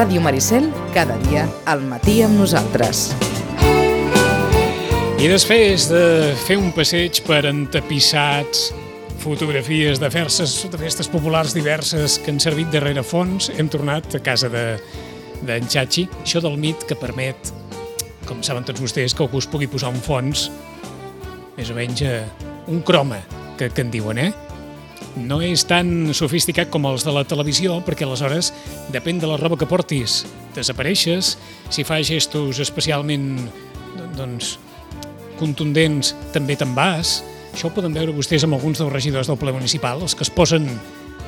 Ràdio Maricel, cada dia al matí amb nosaltres. I després de fer un passeig per entapissats, fotografies de festes, de festes populars diverses que han servit de rerefons, hem tornat a casa de d'en Chachi, això del mit que permet, com saben tots vostès, que algú es pugui posar un fons, més o menys eh, un croma, que, que en diuen, eh? No és tan sofisticat com els de la televisió, perquè aleshores depèn de la roba que portis. Desapareixes, si fas gestos especialment doncs, contundents, també te'n vas. Això ho poden veure vostès amb alguns dels regidors del ple municipal, els que es posen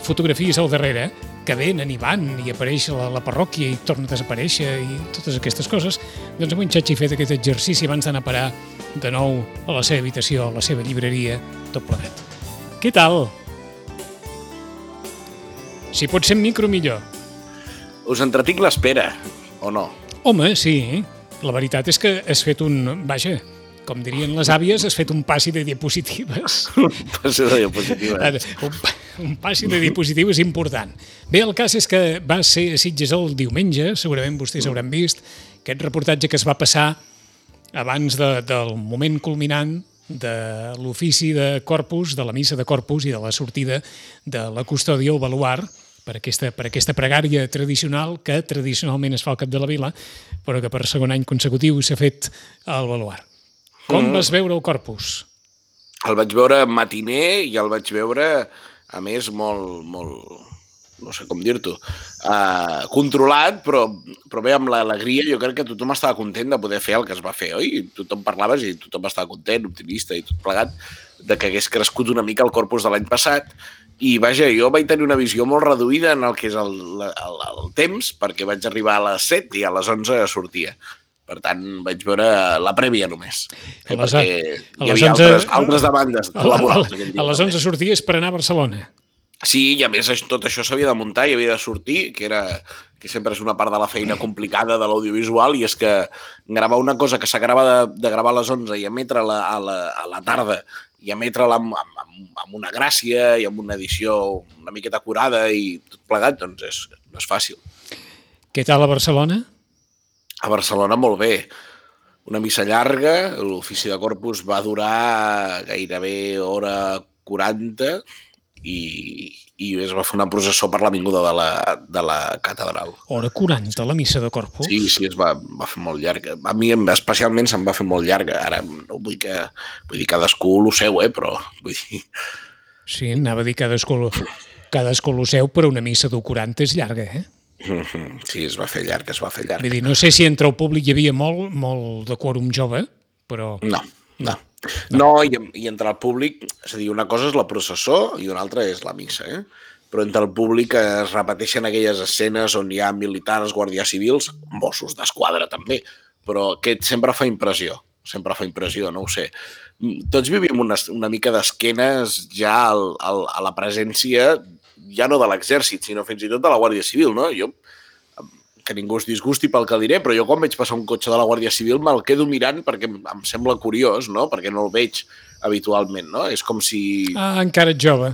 fotografies al darrere, que venen i van i apareix la, la parròquia i torna a desaparèixer i totes aquestes coses. Doncs avui en Xachi fet aquest exercici abans d'anar a parar de nou a la seva habitació, a la seva llibreria, tot plegat. Què tal? Si pot ser en micro, millor. Us entretinc l'espera, o no? Home, sí. La veritat és que has fet un... Vaja, com dirien les àvies, has fet un passi de diapositives. un passi de diapositives. un, un passi de diapositives important. Bé, el cas és que va ser a Sitges el diumenge, segurament vostès hauran vist, aquest reportatge que es va passar abans de, del moment culminant de l'ofici de Corpus, de la missa de Corpus i de la sortida de la custòdia o baluar, per aquesta, per aquesta pregària tradicional que tradicionalment es fa al cap de la vila, però que per segon any consecutiu s'ha fet al baluar. Com mm. vas veure el Corpus? El vaig veure matiner i el vaig veure, a més, molt, molt no sé com dir-t'ho, uh, controlat, però, però bé, amb l'alegria jo crec que tothom estava content de poder fer el que es va fer, oi? Tothom parlaves i tothom estava content, optimista i tot plegat, de que hagués crescut una mica el corpus de l'any passat i vaja, jo vaig tenir una visió molt reduïda en el que és el, el, el temps, perquè vaig arribar a les 7 i a les 11 sortia. Per tant, vaig veure la prèvia només. Eh, les, perquè hi havia 11, altres, altres demandes laborals. A, a, a les 11 sorties per anar a Barcelona. Sí, i a més tot això s'havia de muntar i havia de sortir, que era que sempre és una part de la feina complicada de l'audiovisual, i és que gravar una cosa que s'agrava de, de gravar a les 11 i emetre la, a, la, a la tarda i emetre-la amb, amb, amb una gràcia i amb una edició una miqueta curada i tot plegat, doncs és, no és fàcil. Què tal a Barcelona? A Barcelona molt bé. Una missa llarga, l'ofici de Corpus va durar gairebé hora 40 i, i es va fer una processó per l'avinguda de, la, de la catedral. Hora 40, la missa de Corpus? Sí, sí, es va, va fer molt llarga. A mi especialment se'm va fer molt llarga. Ara no vull que... Vull dir, cadascú lo seu, eh, però... Vull dir... Sí, anava a dir cadascú, cadascú lo seu, però una missa de 40 és llarga, eh? Sí, es va fer llarg, es va fer llarg. Vull dir, no sé si entre el públic hi havia molt, molt de quòrum jove, però... No, no. No, i, i entre el públic, és a dir, una cosa és la processó i una altra és la missa, eh? Però entre el públic es repeteixen aquelles escenes on hi ha militars, guàrdies civils, Mossos d'Esquadra també, però aquest sempre fa impressió, sempre fa impressió, no ho sé. Tots vivim una, una mica d'esquenes ja al, al, a la presència, ja no de l'exèrcit, sinó fins i tot de la Guàrdia Civil, no? Jo que ningú es disgusti pel que diré, però jo quan veig passar un cotxe de la Guàrdia Civil me'l quedo mirant perquè em sembla curiós, no? Perquè no el veig habitualment, no? És com si... Ah, encara ets jove.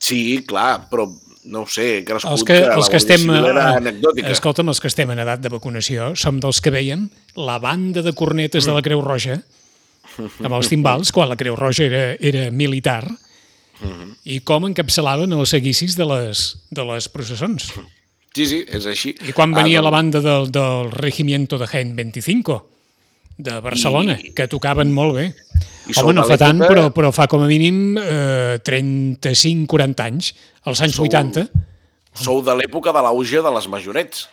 Sí, clar, però no ho sé, he crescut els que, que els que estem, era anecdòtica. Escolta'm, els que estem en edat de vacunació som dels que veiem la banda de cornetes mm. de la Creu Roja amb els timbals, quan la Creu Roja era, era militar, mm -hmm. i com encapçalaven els seguicis de les, de les processons. Sí, sí, és així. I quan venia ah, doncs... la banda del, del Regimiento de Gen 25 de Barcelona, I... que tocaven molt bé. I Home, no fa tant, però, però fa com a mínim eh, 35-40 anys, als anys sou, 80. Sou de l'època de l'auge de les majorets,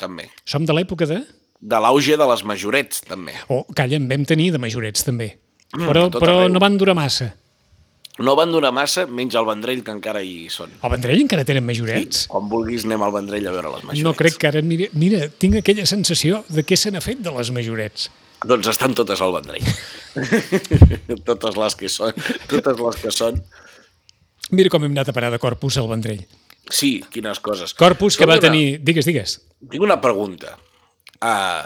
també. Som de l'època de? De l'auge de les majorets, també. Oh, calla, en vam tenir de majorets, també. Mm, però però no van durar massa. No van donar massa, menys el Vendrell, que encara hi són. El Vendrell encara tenen majorets? Sí, quan vulguis anem al Vendrell a veure les majorets. No crec que ara... Mira, mira tinc aquella sensació de què se n'ha fet de les majorets. Doncs estan totes al Vendrell. totes les que són. Totes les que són. Mira com hem anat a parar de Corpus al Vendrell. Sí, quines coses. Corpus que va una... tenir... Digues, digues. Tinc una pregunta. Uh,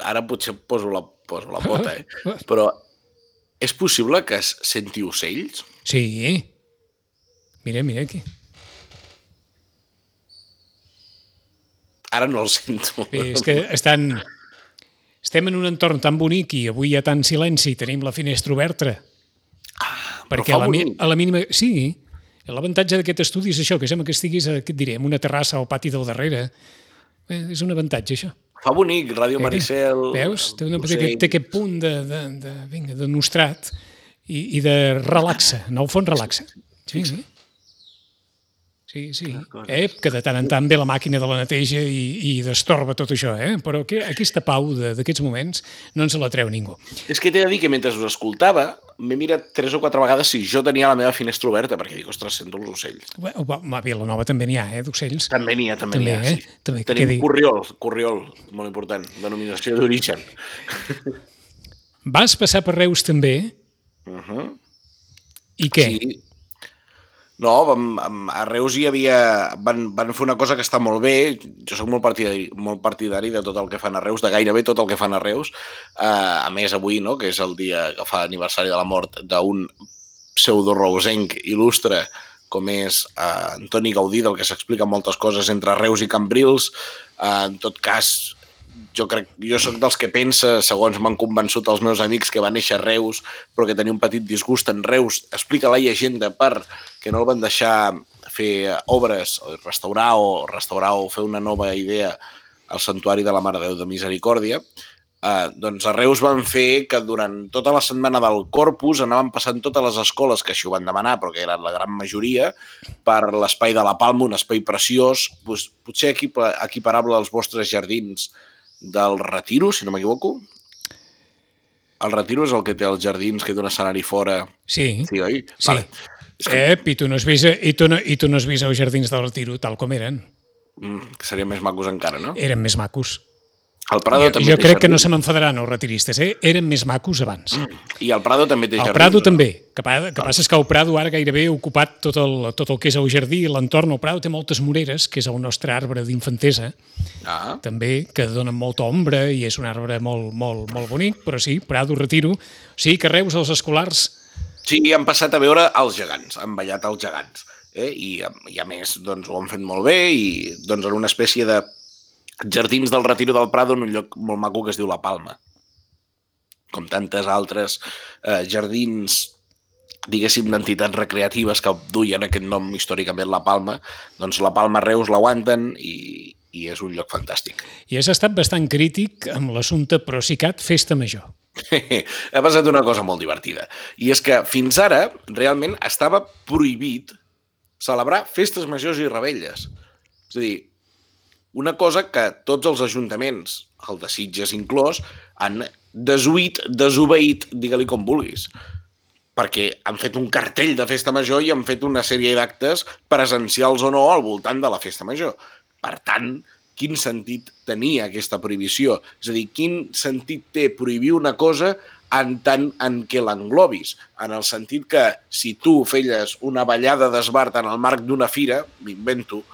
ara potser poso la, poso la pota, eh? Però és possible que es senti ocells? Sí. Mira, mira aquí. Ara no el sento. Bé, és que estan... Estem en un entorn tan bonic i avui hi ha tant silenci i tenim la finestra oberta. Ah, perquè a la, bonic. a la mínima... Sí, l'avantatge d'aquest estudi és això, que sembla que estiguis, a, què et diré, en una terrassa o pati del darrere. Eh, és un avantatge, això. Fa bonic, Ràdio Maricel... Veus? Té, una, té, té aquest punt de, de, de, vinga, de nostrat i, i de relaxa. En el fons relaxa. Sí, sí. Sí, sí. Eh, que de tant en tant ve la màquina de la neteja i, i destorba tot això, eh? Però que, aquesta pau d'aquests moments no ens la treu ningú. És que t'he de dir que mentre us escoltava m'he mirat tres o quatre vegades si jo tenia la meva finestra oberta, perquè dic, ostres, sento els ocells. Bé, va, a Vilanova també n'hi ha, eh, d'ocells. També n'hi ha, també, També, n'hi ha, eh? sí. També, Tenim quedi- corriol, corriol, molt important, denominació d'origen. Vas passar per Reus també, Uh -huh. i què? Sí. No, vam, am- a Reus hi havia... Van, van fer una cosa que està molt bé. Jo sóc molt partidari, molt partidari de tot el que fan a Reus, de gairebé tot el que fan a Reus. Uh, a més, avui, no?, que és el dia que fa aniversari de la mort d'un pseudo-reusenc il·lustre com és uh, Antoni Gaudí, del que s'expliquen moltes coses entre Reus i Cambrils. Uh, en tot cas, jo crec, jo sóc dels que pensa, segons m'han convençut els meus amics que va néixer a Reus, però que tenia un petit disgust en Reus, explica la llegenda per que no el van deixar fer obres, o restaurar o restaurar o fer una nova idea al Santuari de la Mare Déu de Misericòrdia, eh, doncs a Reus van fer que durant tota la setmana del Corpus anaven passant totes les escoles que així ho van demanar, però que eren la gran majoria, per l'espai de la Palma, un espai preciós, doncs, potser equipa- equiparable als vostres jardins del Retiro, si no m'equivoco. El Retiro és el que té els jardins, que té un escenari fora. Sí. Sí, oi? Sí. És que, Ep, i tu no has vist, i tu no, i tu no has vist els jardins del Retiro tal com eren. mm, que serien més macos encara, no? Eren més macos. El Prado Jo, també jo crec que no jardins. se m'enfadaran els retiristes, eh? Eren més macos abans. I el Prado també té El jardins. Prado no? també. Que, pa- que passa és que el Prado ara gairebé ha ocupat tot el, tot el que és el jardí i l'entorn. El Prado té moltes moreres, que és el nostre arbre d'infantesa, Ah, també, que donen molta ombra i és un arbre molt, molt, molt bonic, però sí, Prado, Retiro. Sí, que Reus, els escolars, Sí, han passat a veure els gegants, han ballat els gegants. Eh? I, I a més, doncs, ho han fet molt bé i doncs, en una espècie de jardins del Retiro del Prado en un lloc molt maco que es diu La Palma. Com tantes altres eh, jardins diguéssim, d'entitats recreatives que duien aquest nom històricament La Palma, doncs La Palma Reus l'aguanten i, i és un lloc fantàstic. i has estat bastant crític amb l'assumpte Procicat Festa Major. ha passat una cosa molt divertida. I és que fins ara realment estava prohibit celebrar festes majors i rebelles. És a dir, una cosa que tots els ajuntaments, el de Sitges inclòs, han desuït, desobeït, digue-li com vulguis perquè han fet un cartell de festa major i han fet una sèrie d'actes presencials o no al voltant de la festa major. Per tant, quin sentit tenia aquesta prohibició? És a dir, quin sentit té prohibir una cosa en tant en què l'englobis? En el sentit que si tu feies una ballada d'esbart en el marc d'una fira, m'invento,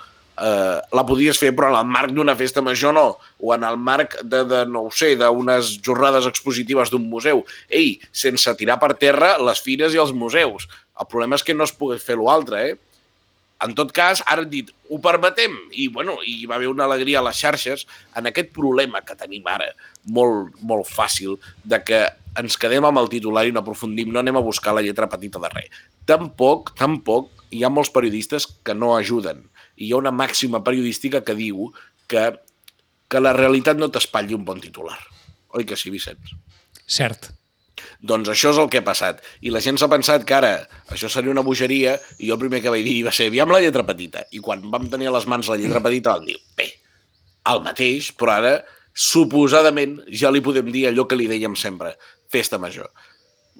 eh, la podies fer, però en el marc d'una festa major no, o en el marc de, de no ho sé, d'unes jornades expositives d'un museu. Ei, sense tirar per terra les fires i els museus. El problema és que no es pogués fer l'altre, eh? En tot cas, ara han dit, ho permetem, i, bueno, i va haver una alegria a les xarxes en aquest problema que tenim ara, molt, molt fàcil, de que ens quedem amb el titular i no aprofundim, no anem a buscar la lletra petita de res. Tampoc, tampoc, hi ha molts periodistes que no ajuden. I hi ha una màxima periodística que diu que, que la realitat no t'espatlli un bon titular. Oi que sí, Vicenç? Cert. Doncs això és el que ha passat. I la gent s'ha pensat que ara això seria una bogeria i jo el primer que vaig dir va ser aviam la lletra petita. I quan vam tenir a les mans la lletra petita vam dir, bé, el mateix, però ara suposadament ja li podem dir allò que li dèiem sempre, festa major.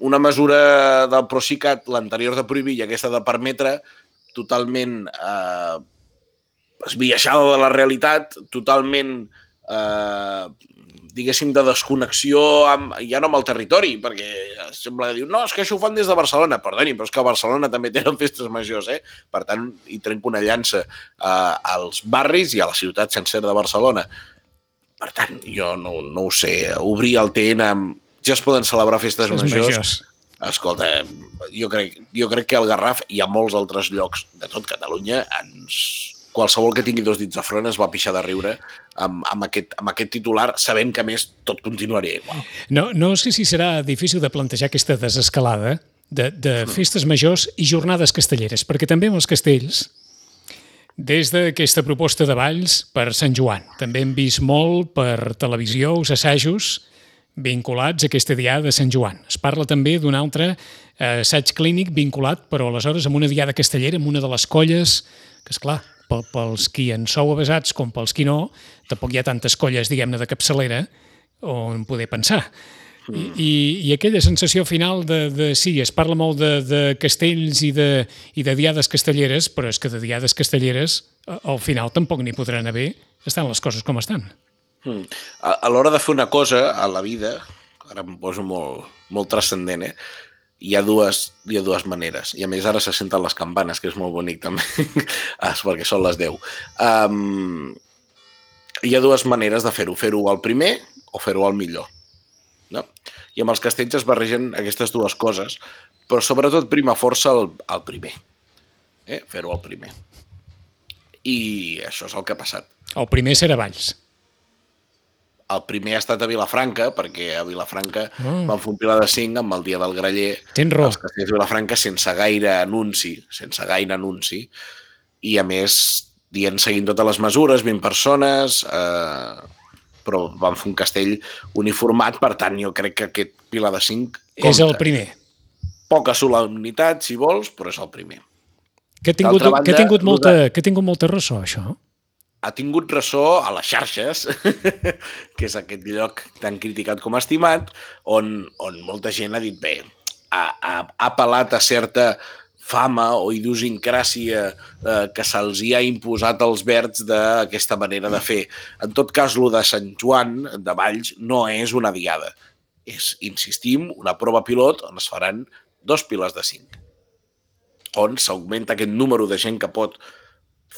Una mesura del Procicat, l'anterior de prohibir i aquesta de permetre, totalment eh, esbiaixada de la realitat, totalment eh, diguéssim, de desconnexió amb, ja no amb el territori, perquè sembla que diu, no, és que això ho fan des de Barcelona. Perdoni, però és que a Barcelona també tenen festes majors, eh? Per tant, hi trenco una llança eh, als barris i a la ciutat sencera de Barcelona. Per tant, jo no, no ho sé, obrir el TN amb... Ja es poden celebrar festes Les majors. majors. Escolta, jo crec, jo crec que al Garraf i a molts altres llocs de tot Catalunya ens, qualsevol que tingui dos dits de front es va pixar de riure amb, amb, aquest, amb aquest titular, sabent que més tot continuaria igual. No, no sé si serà difícil de plantejar aquesta desescalada de, de festes majors i jornades castelleres, perquè també amb els castells, des d'aquesta proposta de balls per Sant Joan, també hem vist molt per televisió els assajos vinculats a aquesta diada de Sant Joan. Es parla també d'un altre eh, assaig clínic vinculat, però aleshores amb una diada castellera, amb una de les colles, que és clar, pels qui en sou avasats com pels qui no, tampoc hi ha tantes colles, diguem-ne, de capçalera on poder pensar. I, i, i aquella sensació final de, de sí, es parla molt de, de castells i de, i de diades castelleres, però és que de diades castelleres al final tampoc n'hi podran haver, estan les coses com estan. Mm. A, a l'hora de fer una cosa a la vida, ara em poso molt, molt transcendent, eh? Hi ha, dues, hi ha dues maneres. I a més ara se senten les campanes, que és molt bonic també, ah, perquè són les 10. Um, hi ha dues maneres de fer-ho. Fer-ho al primer o fer-ho al millor. No? I amb els castells es barregen aquestes dues coses, però sobretot prima força el, el primer. Eh? Fer-ho al primer. I això és el que ha passat. El primer serà Valls. El primer ha estat a Vilafranca, perquè a Vilafranca mm. van fer un pilar de 5 amb el dia del graller. Tens raó. Els castells de Vilafranca sense gaire anunci, sense gaire anunci, i a més dient seguint totes les mesures, 20 persones, eh, però van fer un castell uniformat, per tant jo crec que aquest pilar de 5 compta. És el primer. Poca solemnitat, si vols, però és el primer. Que ha tingut, banda, que ha tingut, molta, que ha tingut molta ressò, això? Ha tingut ressò a les xarxes, que és aquest lloc tan criticat com estimat, on, on molta gent ha dit, bé, ha, ha, ha apel·lat a certa fama o idiosincràsia eh, que se'ls hi ha imposat als verds d'aquesta manera de fer. En tot cas, lo de Sant Joan de Valls no és una diada. És, insistim, una prova pilot on es faran dos piles de cinc, on s'augmenta aquest número de gent que pot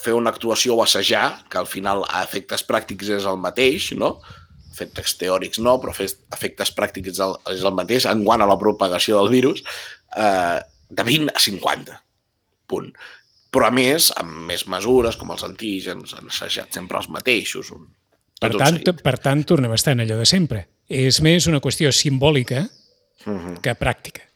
fer una actuació o assajar, que al final a efectes pràctics és el mateix, no? efectes teòrics no, però efectes pràctics és el, és el mateix, en quant a la propagació del virus, eh, de 20 a 50. Punt. Però a més, amb més mesures, com els antígens, han assajat sempre els mateixos. Un, per, tant, per tant, tornem a estar en allò de sempre. És més una qüestió simbòlica uh mhm. -huh. que pràctica.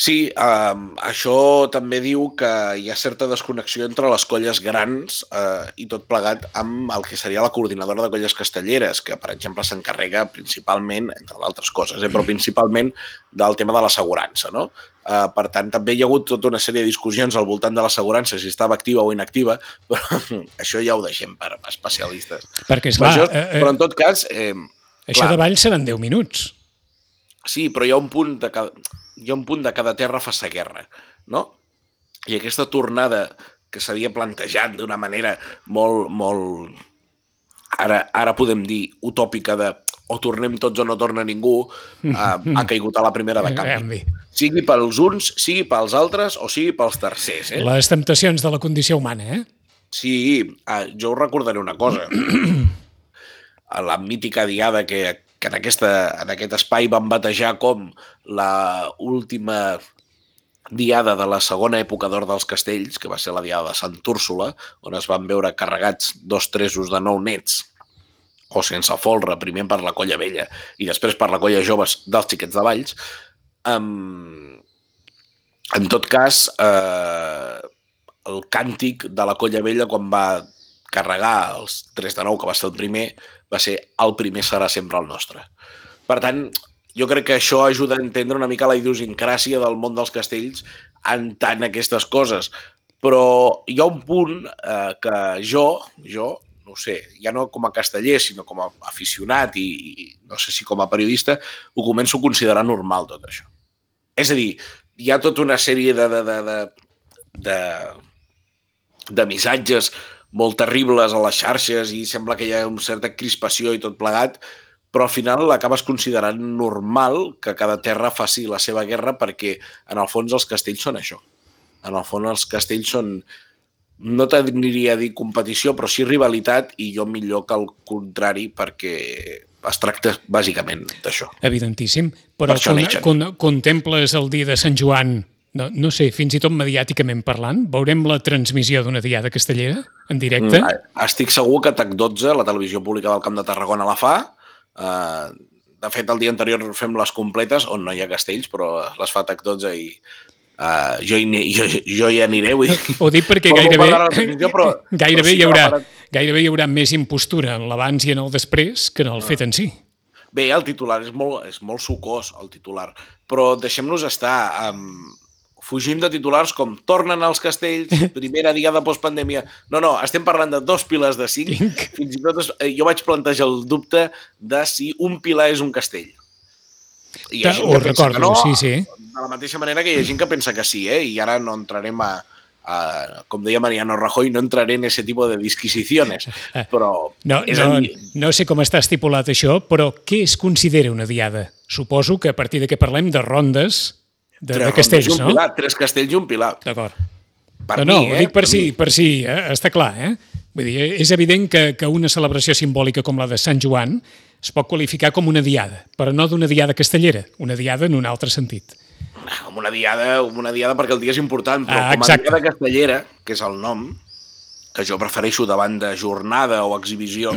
Sí, um, això també diu que hi ha certa desconnexió entre les colles grans uh, i tot plegat amb el que seria la coordinadora de colles castelleres, que, per exemple, s'encarrega principalment, entre d'altres coses, eh, però principalment del tema de l'assegurança. No? Uh, per tant, també hi ha hagut tota una sèrie de discussions al voltant de l'assegurança, si estava activa o inactiva, però això ja ho deixem per especialistes. Perquè, esclar... Majors, eh, eh, però, en tot cas... Eh, això clar, de ball seran 10 minuts. Sí, però hi ha un punt de cada hi ha un punt de cada terra fa sa guerra, no? I aquesta tornada que s'havia plantejat d'una manera molt, molt... Ara, ara podem dir utòpica de o tornem tots o no torna ningú, eh, ha caigut a la primera de canvi. Sigui pels uns, sigui pels altres o sigui pels tercers. Eh? Les temptacions de la condició humana, eh? Sí, eh, jo us recordaré una cosa. a la mítica diada que, que en, aquesta, en aquest espai van batejar com la última diada de la segona època d'Or dels Castells, que va ser la diada de Sant Úrsula, on es van veure carregats dos tresos de nou nets o sense folre, primer per la colla vella i després per la colla joves dels xiquets de Valls. Um, en tot cas, eh, el càntic de la colla vella quan va carregar els 3 de 9, que va ser el primer, va ser el primer serà sempre el nostre. Per tant, jo crec que això ajuda a entendre una mica la idiosincràsia del món dels castells en tant aquestes coses. Però hi ha un punt eh, que jo, jo, no sé, ja no com a casteller, sinó com a aficionat i, i no sé si com a periodista, ho començo a considerar normal tot això. És a dir, hi ha tota una sèrie de, de, de, de, de, de missatges molt terribles a les xarxes i sembla que hi ha una certa crispació i tot plegat, però al final l'acabes considerant normal que cada terra faci la seva guerra perquè en el fons els castells són això. En el fons els castells són, no t'aniria a dir competició, però sí rivalitat i jo millor que el contrari perquè es tracta bàsicament d'això. Evidentíssim, però per con, con, contemples el dia de Sant Joan no, no sé, fins i tot mediàticament parlant, veurem la transmissió d'una diada castellera en directe? Mm, estic segur que TAC12, la televisió pública del Camp de Tarragona, la fa. Uh, de fet, el dia anterior fem les completes, on no hi ha castells, però les fa TAC12 i uh, jo, hi, jo, jo hi aniré. Vull dir. Ho dic perquè gairebé, però, gairebé, però sí hi haurà, gairebé hi haurà més impostura en l'abans i en el després que en el fet en si. Bé, el titular és molt, és molt sucós, el titular, però deixem-nos estar. Um, fugim de titulars com tornen als castells, primera diada postpandèmia. No, no, estem parlant de dos pilars de cinc. Cinc. Fins i tot eh, jo vaig plantejar el dubte de si un pilar és un castell. I ha Ho recordo, sí, sí. De la mateixa manera que hi ha gent que pensa que sí, eh? i ara no entrarem a, a com deia Mariano Rajoy, no entraré en ese tipo de disquisiciones, però No, és no, dir, no sé com està estipulat això, però què es considera una diada? Suposo que a partir de què parlem de rondes de, tres de castells, no? Pilar, tres castells i un pilar. D'acord. Per no, no, mi, ho eh? dic per Per si, mi. per si, eh? està clar, eh? Vull dir, és evident que, que una celebració simbòlica com la de Sant Joan es pot qualificar com una diada, però no d'una diada castellera, una diada en un altre sentit. Com una diada, com una diada perquè el dia és important, però Ah, com a exacte. diada castellera, que és el nom, que jo prefereixo davant de jornada o exhibició,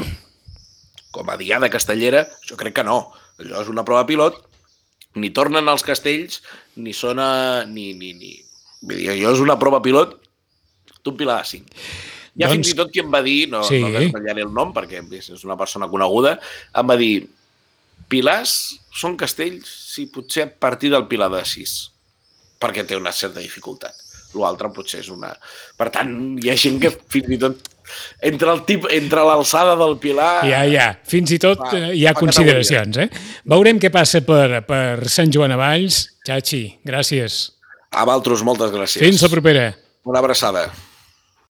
com a diada castellera, jo crec que no. Allò és una prova pilot, ni tornen als castells, ni sona... Ni, ni, ni... Vull dir, allò és una prova pilot d'un pilar de cinc. Hi ha Doncs- fins i tot qui em va dir, no, Sí. no desvetllaré el nom perquè és una persona coneguda, em va dir pilars són castells si potser a partir del pilar de 6 perquè té una certa dificultat. L'altre potser és una... Per tant, hi ha gent que fins i tot entre el tip, entre l'alçada del pilar... Ja, ja, fins i tot Va, eh, hi ha consideracions, eh? Veurem què passa per, per Sant Joan a Valls. Xachi, gràcies. A Valtros, moltes gràcies. Fins la propera. Una abraçada.